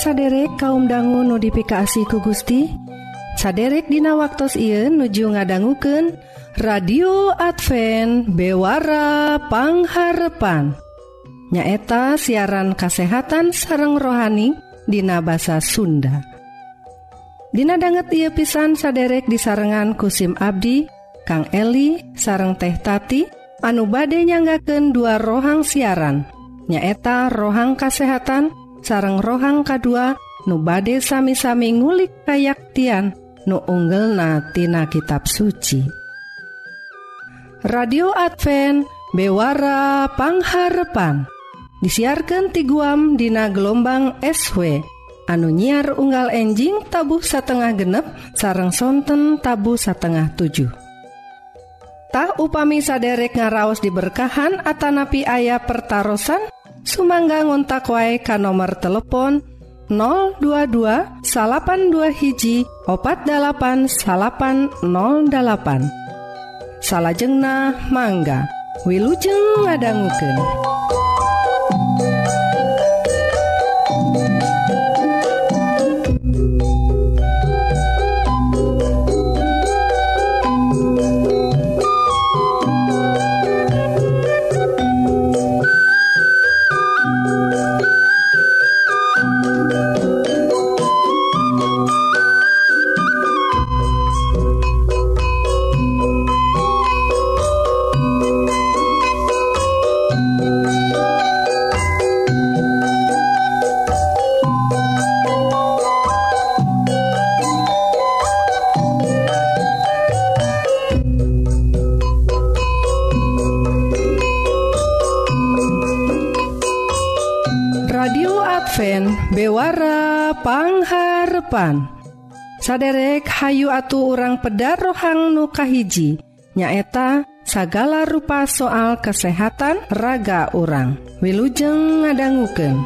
saderek kaum dangu notifikasi ku Gusti? Saderek Dina waktu Ieu nuju ngadangguken radio Advent bewarapangharepan nyaeta siaran kasehatan sareng rohani Dina basa Sunda. Dina banget ia pisan saderek disarengan kusim Abdi Kang Eli sareng teh tati anu bade nyanggaken dua rohang siaran. Nyaeta rohang kasehatan dan sareng rohang kedua nu bade sami-sami ngulik kayaktian nu unggel natina kitab suci. Radio Advent bewara pangharepan. Disiarkan ti guam dina gelombang SW anu nyiar unggal enjing tabuh satengah genep sarang sonten tabu satengah 7 upami saderek ngaraos diberkahan Atanapi ayah pertaran Sumangga ngontak wae ka nomor telepon 022 salapan dua hiji opat dalapan salapan 08 salahjengna mangga Wilujeng ngadangguken. salapan saderek Hayu atuh orang pedar rohang nukahiji nyaeta sagala rupa soal kesehatan raga orang wilujeng ngadangguken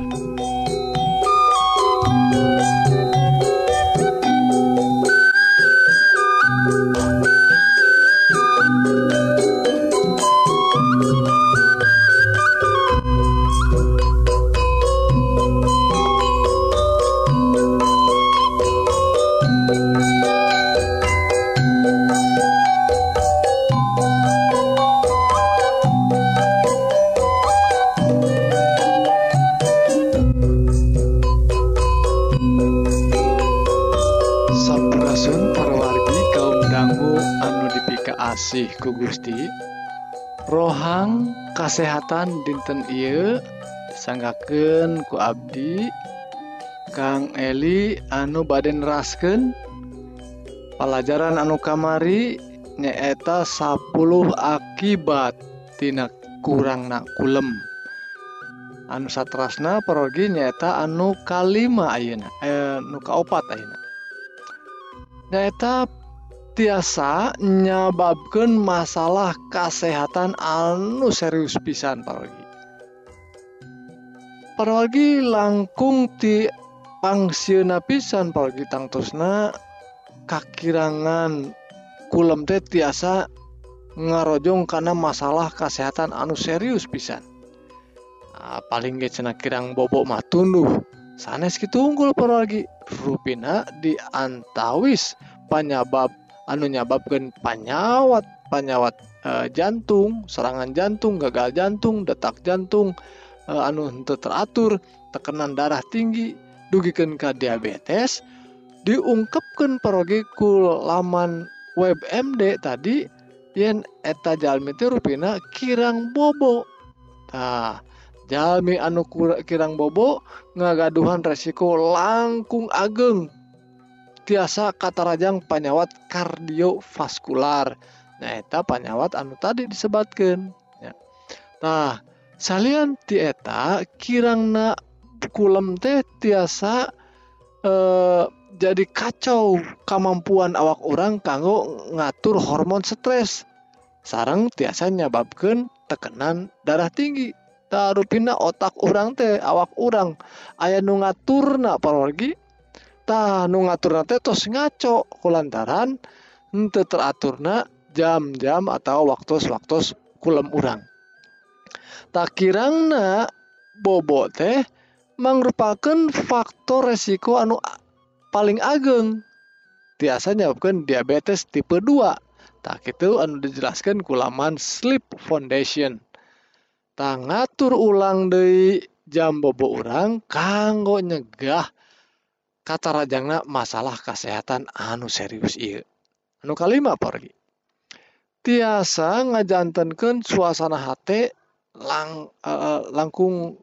Gusti. Rohang kasehatan dinten Ieu sanggaken ku Abdi. Kang Eli anu baden rasken pelajaran anu kamari nyaeta 10 akibat tina kurang nak kulem. Anu satrasna perogi nyaeta anu kalima ayeuna eh, nu kaopat ayeuna. Nyaeta tiasa nyababkan masalah kesehatan anu serius pisan paragi paragi langkung ti pangsiuna pisan paragi tangtusna kakirangan kulem teh tiasa ngarojong karena masalah kesehatan anu serius pisan. Paling ge cenah kirang bobok mah tunduh. Sanes kitu unggul paragi rupina di antawis penyebab anu nyababkan panyawat panyawat e, jantung serangan jantung gagal jantung detak jantung e, anu teratur tekanan darah tinggi dugikan ke diabetes diungkapkan perogikul laman web MD tadi yen eta jalmi teh rupina kirang bobo. Nah jalmi anu kirang bobo ngagaduhan resiko langkung ageng. tiasa katarajang panyawat kardiovaskular. Nyaeta panyawat anu tadi disebatkan ya. nah salian tieta kirangna kulem teh tiasa eh, jadi kacau kemampuan awak orang kanggo ngatur hormon stres. Sarang tiasa nyababkan tekanan darah tinggi. Tarupina otak orang teh awak orang ayah nu ngaturna pergi parologi nu ngatur tos ngaco kulantaran ente teraturna jam-jam atau waktu-waktu kulem urang. Tak kirang na bobo teh merupakan faktor resiko anu paling ageng. Biasanya bukan diabetes tipe 2 tak itu anu dijelaskan kulaman sleep foundation. Tak ngatur ulang dari jam bobo orang kanggo nyegah kata rajangna masalah kesehatan anu serius iya anu kalima pergi tiasa ngajantankan suasana hati lang uh, langkung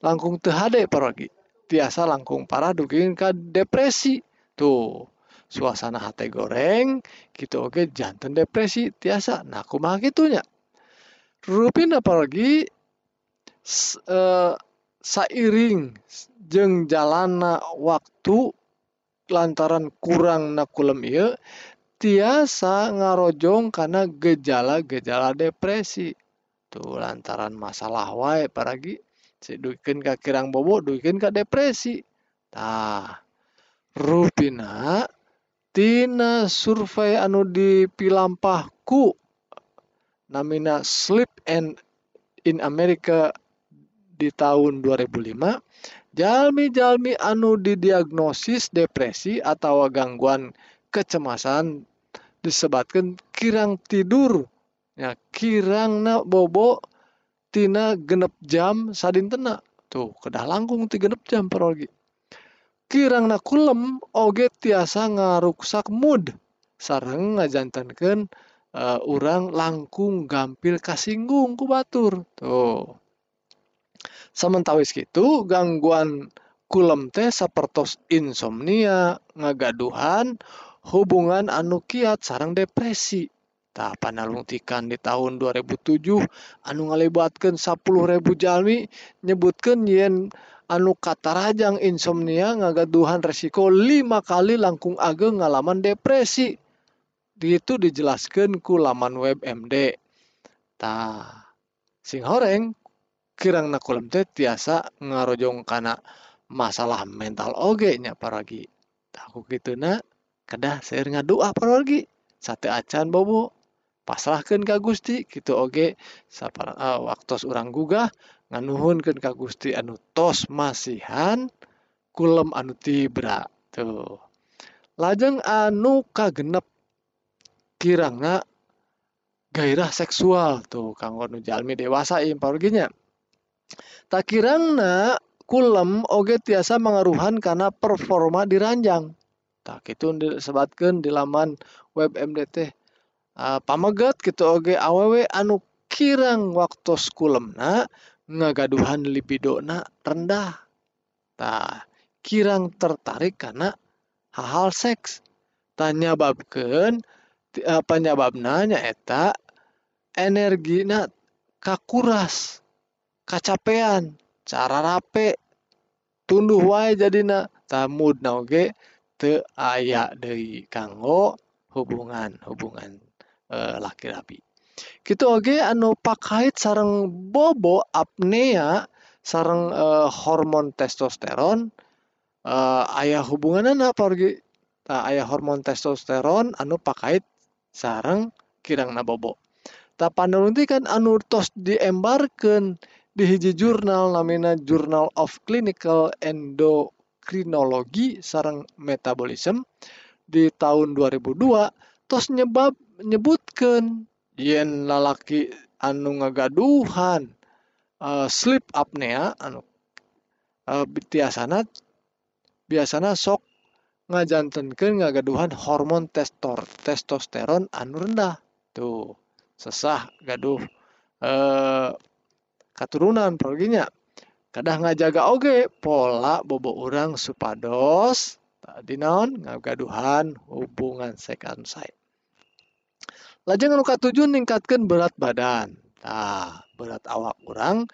langkung tehade pergi tiasa langkung parah dugin ke depresi. Tuh suasana hati goreng gitu oke jantan depresi tiasa. Nah kumaha gitunya rupin apalagi uh, sairing jeng jalana waktu lantaran kurang nakulem iya tiasa ngarojong karena gejala-gejala depresi. Tuh lantaran masalah wae paragi si duikin ka kirang bobo duikin ka depresi. Tah rupina tina survei anu dipilampahku namina sleep and in America di tahun 2005 jalmi-jalmi anu didiagnosis depresi atau gangguan kecemasan disebabkan kirang tidur. Ya kirang na bobo tina genep jam sadintena. Tuh kedah langkung ti genep jam parogi. Kirang na kulem oge tiasa ngaruksak mood. Sarang ngajantankan uh, eh, orang langkung gampil kasinggung ku batur. Tuh. Sementawis gitu gangguan kulem teh sapertos insomnia, ngagaduhan, hubungan anu kiat sarang depresi. Tah panalungtikan di tahun 2007 anu ngalibatkeun 10.000 jalmi nyebutkeun yen anu katarajang insomnia ngagaduhan resiko 5 kali langkung ageng ngalaman depresi. Di Itu dijelaskan ku laman web MD. Tah, sing horeng kirang nakulem teh tiasa ngarojong kana masalah mental oge nya paragi. Aku gituna kedah seueur ngadua paragi sate acan bobo. Pasrahkan ka Gusti gitu oge sapar uh, waktu urang gugah nganuhunkeun ka Gusti anu tos masihan kulem anu tibra tuh. Lajeng anu kagenep kirangna gairah seksual tuh kanggo nu jalmi dewasa ieu parginya takirangna kulem oge tiasa mengaruhan karena performa diranjang. Tak itu disebatkan di laman web MDT uh, ah, pamegat gitu oge aww anu kirang waktu kulemna ngagaduhan lipidona rendah. Tah kirang tertarik karena hal-hal seks. Tanya babken ah, penyebabnya eta energi na kakuras. kacapean cara rape tunduh wae jadina tamud naoge te aya dari kanggo hubungan hubungan eh, e, laki rapi gitu oge anu pakait sarang bobo apnea sarang e, eh, hormon testosteron eh, e, ayah hubungan apa orgi Ta, ayah hormon testosteron anu pakait sarang kirang nabobo. Ta panulunti kan anu tos diembarkan di hiji jurnal namina Journal of Clinical Endocrinology sarang Metabolism di tahun 2002 tos nyebab menyebutkan yen lalaki anu ngagaduhan uh, sleep apnea anu uh, biasana biasana sok ngajantenkeun ngagaduhan hormon testor testosteron anu rendah. Tuh sesah gaduh uh, katurunan perginya kadah ngajaga oge pola bobo orang supados. Tadi non ngagaduhan hubungan second side lajeng anu katujuh ningkatkan berat badan. Nah berat awak kurang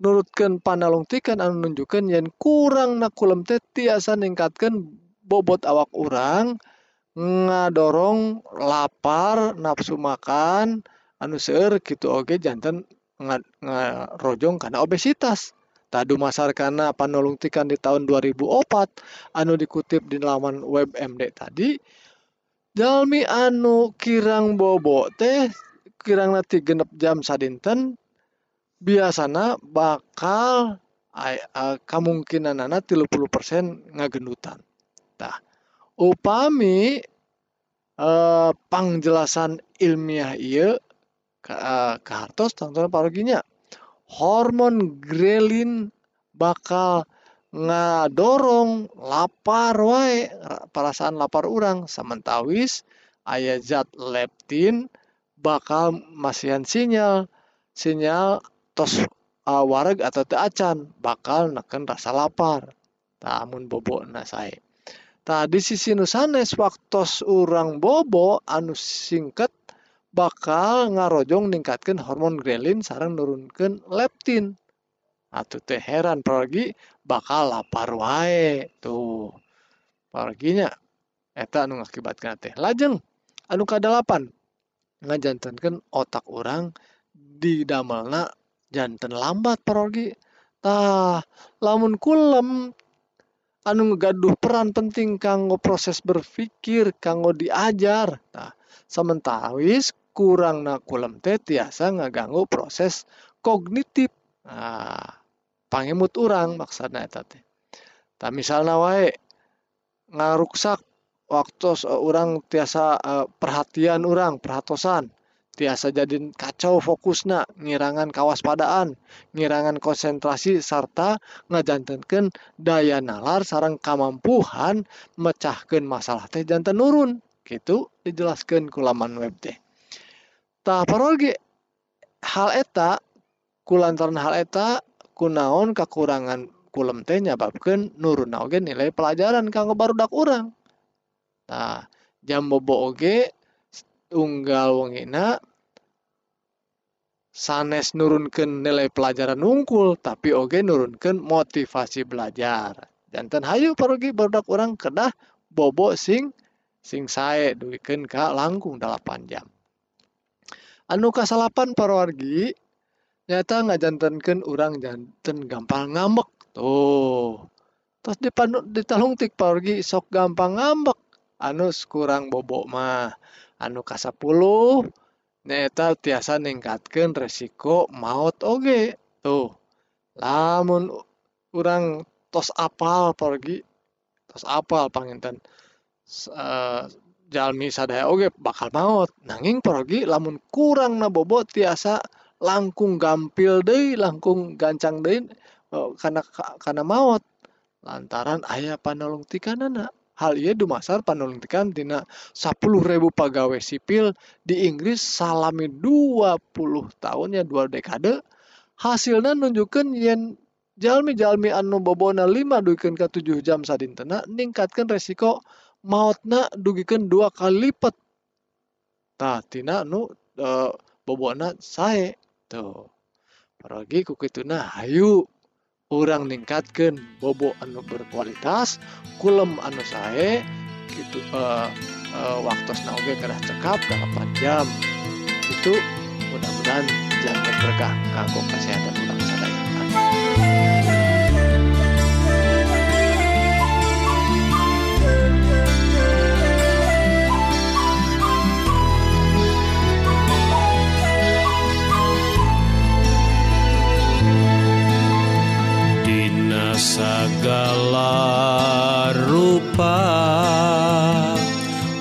nurutkan panalungtikan anu nunjukkan yang kurang nakulem teh tiasa ningkatkan bobot awak orang ngadorong lapar nafsu makan anu seueur gitu oke jantan ngarojong karena obesitas. Tadu masar karena panulungtikan di tahun 2004 anu dikutip di laman web MD tadi Jalmi anu kirang bobo teh kirang nanti genep jam sadinten biasanya bakal kemungkinan anak 30% ngagendutantah upami eh, pangjelasan ilmiah ia kartos tonton paraginya hormon grelin bakal ngadorong lapar wae perasaan lapar orang sementawis ayat zat leptin bakal masihan sinyal. Sinyal tos uh, wareg atau teu acan bakal neken rasa lapar. Namun bobo na saya tadi sisi nusanes waktu orang bobo anu singkat bakal ngarojong ningkatkan hormon grelin sarang nurunkan leptin. Atau teh heran pergi bakal lapar wae. Tuh perginya eta anu ngakibatkan teh lajeng. Anu kadalapan ngajantankan otak orang di damelna jantan lambat pergi tah lamun kulem anu ngegaduh peran penting kanggo proses berpikir kanggo diajar. Tah sementara wis kurang nakulem teh tiasa ngaganggu proses kognitif. Nah, pangemut orang maksudnya eta teh. Tak misalnya wae ngaruksak waktu orang tiasa uh, perhatian orang perhatosan. Tiasa jadi kacau fokusna ngirangan kawaspadaan ngirangan konsentrasi serta ngajantenkan daya nalar sarang kamampuhan mecahkan masalah teh jantan nurun. Gitu dijelaskan kulaman web teh. Tak parogi hal eta kulantaran hal eta kunaon kekurangan kulem teh nyababkan nurun oge nilai pelajaran kanggo barudak urang. Nah jam bobo oge unggal wongina sanes nurunkan nilai pelajaran nungkul tapi oge nurunkan motivasi belajar. Jantan hayu parogi barudak orang kedah bobo sing sing sae duikeun ka langkung 8 jam anu kasalapan parwargi nyata ngajantankan orang jantan gampang ngambek. Tuh. Terus dipandu ditalungtik parwargi sok gampang ngambek. Anu kurang bobok mah anu kasapuluh nyata tiasa ningkatkan resiko maut oge. Tuh. Lamun orang tos apal pergi tos apal panginten uh, jalmi sadaya oge bakal maut nanging pergi lamun kurang na bobot tiasa langkung gampil deh langkung gancang deh oh, karena karena maut lantaran ayah panolong tikanana. Hal iya dumasar panolong tikan dina 10.000 pegawai sipil di Inggris salami 20 tahun ya dua dekade. Hasilnya nunjukkan yen jalmi-jalmi anu bobona 5 dugikan ke 7 jam sadintena ningkatkan resiko mautna dugikan dua kali lipat. Nah tina nu uh, bobona saya tuh pergi ku kituna hayu. Orang ningkatkan bobo anu berkualitas kulem anu sae gitu uh, uh, waktu oge kedah cekap 8 jam. Itu mudah-mudahan jangan berkah kanggo kesehatan orang segala rupa.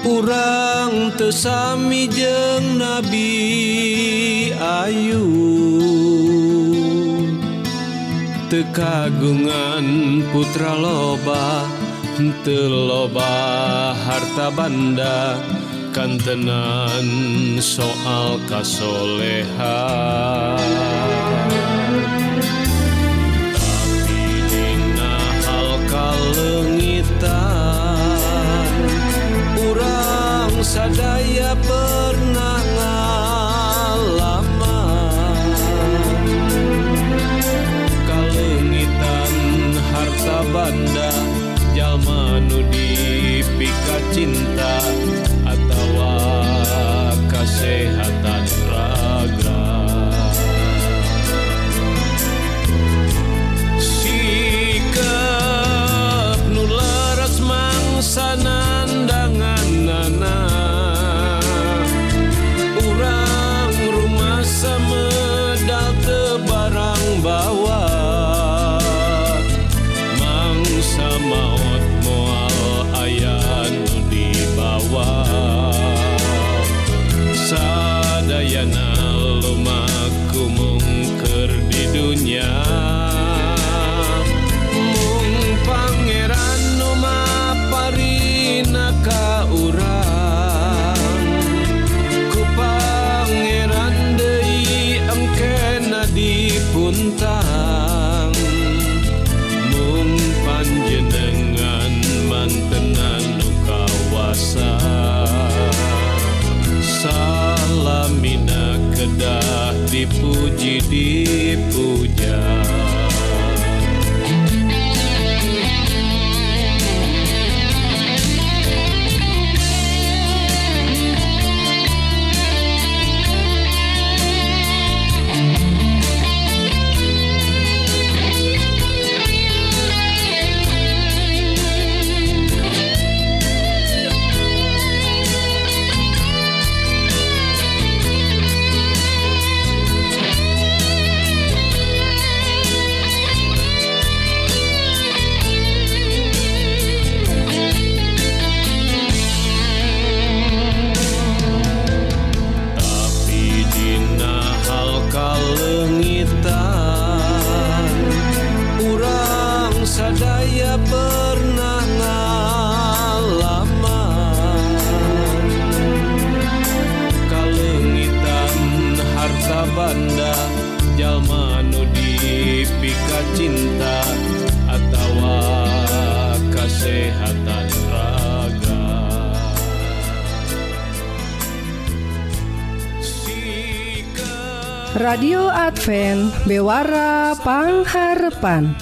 Kurang tesami jeng Nabi Ayu tekagungan putra loba teloba harta banda. Kantenan soal kasolehan 个金 radio Advent bewarapangharpan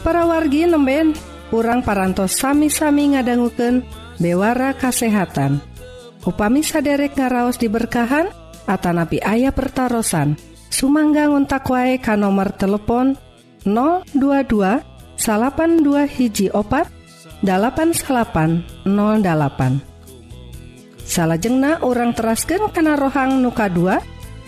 para wargi nemben kurang parantos sami-sami ngadangguken bewara kasehatan. Upami saderek ngaraos diberkahan Atanapi ayah pertaran Sumangga ngontak wae ka nomor telepon 022 salapan dua hiji opat 8808 salahjengna orang terasken kana rohang nuka 2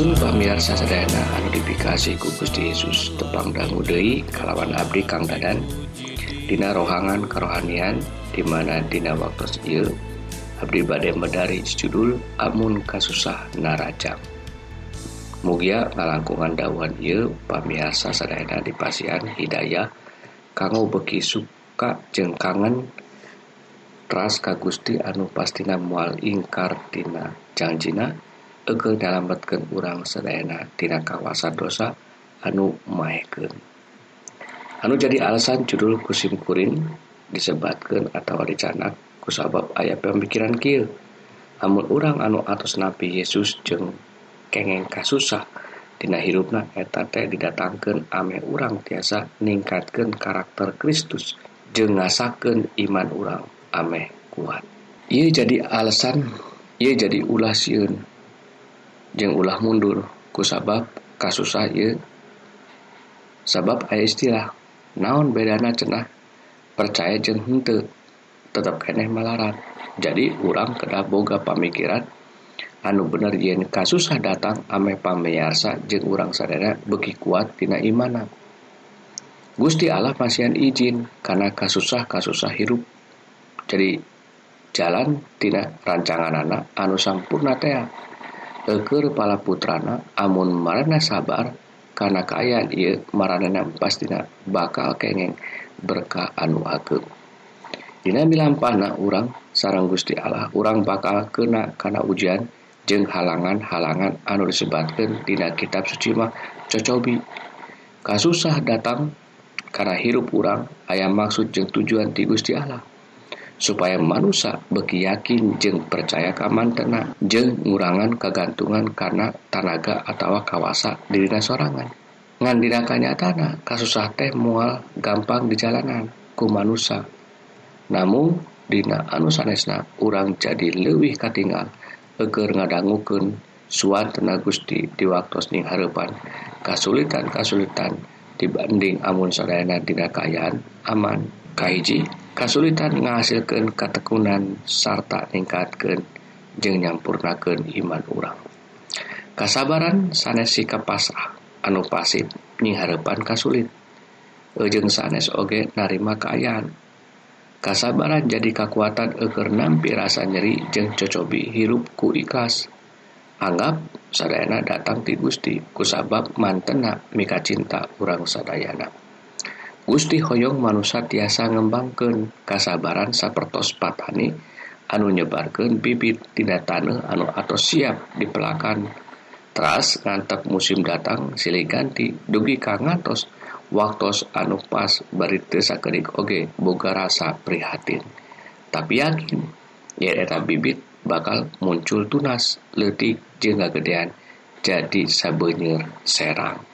Sun pamiar sasadayana anu dipikasi ku Gusti Yesus tepang dangu deui kalawan abdi Kang Dadan. Dina rohangan kerohanian di mana dina waktu ieu abdi bade medari judul Amun Kasusah Narajam Mugia ngalangkungan dawuhan ieu pamiar sasadayana dipasian hidayah kanggo beki suka jeung kangen teras ka Gusti anu pastina mual ingkar tina janjina. Egeng dalambatkan urang sedaenatina kawasan dosa anu maeken anu jadi alasan judul kusimkuring disebatkan atau dicanak kusabab aya pemikiran kil namun orang anu atas nabi Yesus jeng kengeng kasusah Dina hirupna eteta didatangkan ame urang tiasa ningkatkeun karakter Kristus jengasaken iman urang ame kuat. Ia jadi alasan ia jadi ulah sieun jeng ulah mundur. Kusabab kasusah ye. Sabab aya istilah naon bedana cenah? Percaya jeng hente tetap keneh malaran. Jadi urang kedah boga pamikiran anu bener yen kasusah datang ame pamiyarsa jeng urang sadera beki kuat tina imana. Gusti Allah pasian izin karena kasusah-kasusah hirup. Jadi jalan tina rancangan anak anu sampurna tea. Eker pala putrana amun marana sabar karena kayan ia marana pastina bakal kengeng berkah anu ageng Dina bilampana orang sarang Gusti Allah orang bakal kena karena ujian jeng halangan-halangan anu disebatkan Dina kitab suci mah cocobi. Kasusah datang karena hirup orang ayam maksud jeng tujuan ti Gusti Allah. supaya manusia begiyakin jeng percaya kaman tena jeng ngurangan kegantungan karena tanaga atau kawasa dirina sorangan. Ngan dinakanya tanah kasusah teh mual gampang di jalanan ku manusia. Namun dina anu sanesna urang jadi leuwih katingal eger ngadangukeun suan tenaga Gusti di waktu ning harapan kasulitan-kasulitan dibanding amun sadayana dina kayaan aman. Kahiji kasulitan ngahasilkan katekunan sarta meningkatkan jeng nyampurnakan iman orang kasabaran sanes sikap pasrah anu pasif nyiharapan kasulit. Ejeng sanes oge narima keayaan kasabaran jadi kekuatan eker nampi rasa nyeri jeng cocobi hirup ku ikhlas. Anggap sadayana datang ti Gusti kusabab mantena mika cinta urang sadayana. Gusti Hoyong manusia tiasa ngembangkeun kasabaran sapertos patani anu nyebarkeun bibit tina taneuh anu atau siap dipelakan. Teras ngantep musim datang silih ganti dugi ka waktos anu pas bari teu sakedik oge boga rasa prihatin. Tapi yakin eta bibit bakal muncul tunas leutik jeung gagedean jadi sabeunyer serang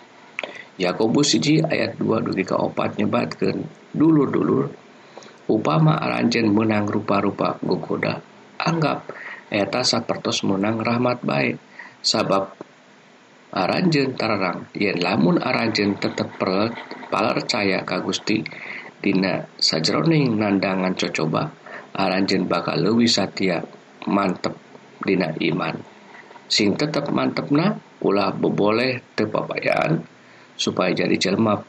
Yakobus siji ayat 2 dugi ka opat nyebatkeun. Dulur-dulur upama aranjen menang rupa-rupa gogoda anggap eta sapertos menang rahmat baik. Sabab aranjen tararang yen lamun aranjen tetep percaya ka Gusti dina sajroning nandangan cocoba aranjen bakal leuwih satia mantep dina iman. Sing tetep mantepna ulah beboleh tepapayaan supaya jadi jelma.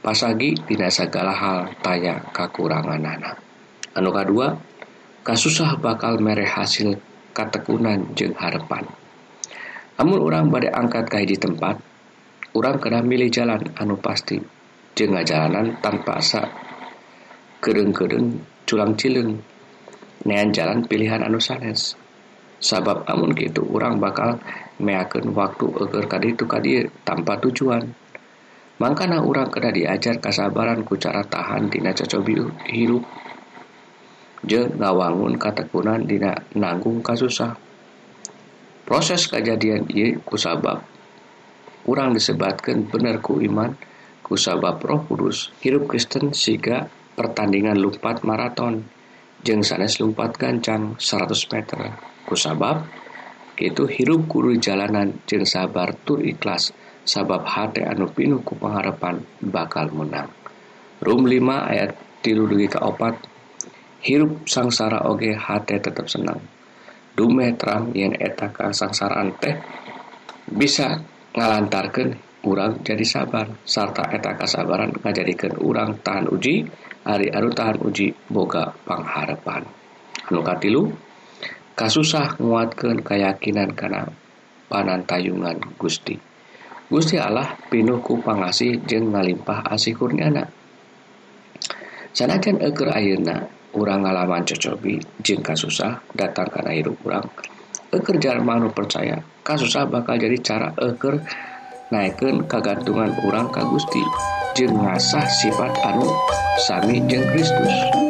Pasagi dina segala hal taya kakurangan anak. Anu kedua kasusah bakal mere hasil katekunan jeung harapan. Amun orang pada angkat kai di tempat orang kena milih jalan anu pasti jeung ngajalanan tanpa asa. Kereng-kereng culang cileng nean jalan pilihan anu sanes. Sabab amun gitu orang bakal meakeun waktu agar kaditu kadi tanpa tujuan Mangkana orang kena diajar kasabaran ku cara tahan dina cocobi hirup. Je ngawangun katekunan dina nanggung kasusah. Proses kejadian ieu kusabab kurang disebatkan bener ku iman kusabab roh kudus hirup Kristen siga pertandingan lumpat maraton jeng sanes lumpat gancang 100 meter. Kusabab itu hirup kudu jalanan jeng sabar tur ikhlas sabab hati anu pinuh ku pengharapan bakal menang. Rum 5 ayat tilu dugi ka opat. Hirup sangsara oge hati tetap senang. Dumeh terang yen eta kasangsaraan teh bisa ngalantarkan urang jadi sabar serta eta kasabaran ngajadikan urang tahan uji hari aru tahan uji boga pangharapan. Anu katilu kasusah nguatkan keyakinan karena panantayungan Gusti. Gusti Allah pinuh ku pangasih jeung ngalimpah asih kurniana. Sanajan eker ayeuna urang ngalaman cocobi jeung kasusah datang kana hirup urang eker jalma nu percaya kasusah bakal jadi cara eker naikkan kagantungan urang ka Gusti jeung ngasah sifat anu sami jeung Kristus.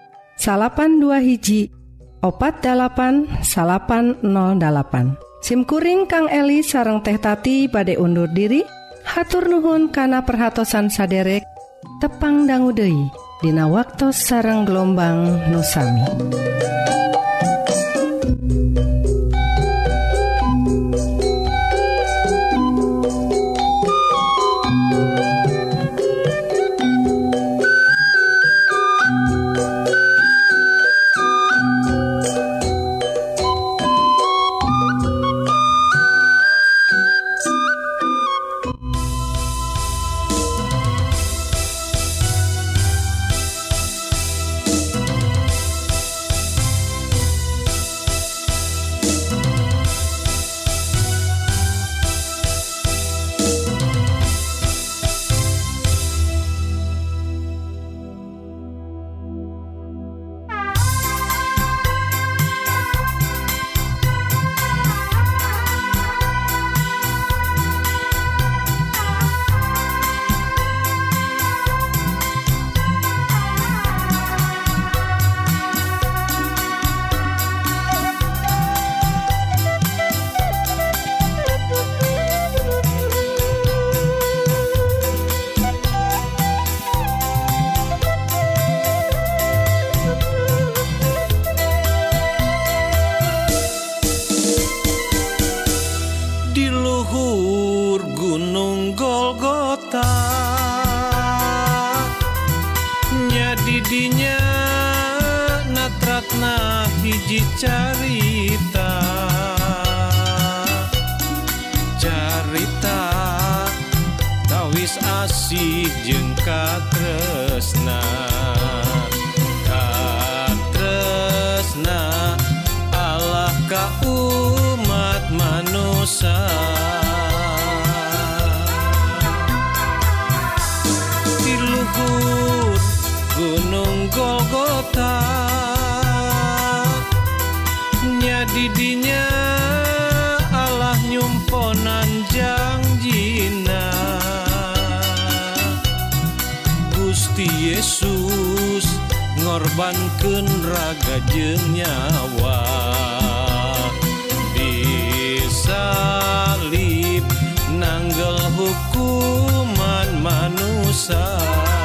salapan dua hiji opat 8 salapan 08 SIMkuring Kang Eli sareng teh tati badai undur diri hatur nuhun kana perhatsan saderek tepang dangguai Dina waktu sarang gelombang nusami. Ngorbankeun raga jeung nyawa disalib nanggel hukuman manusia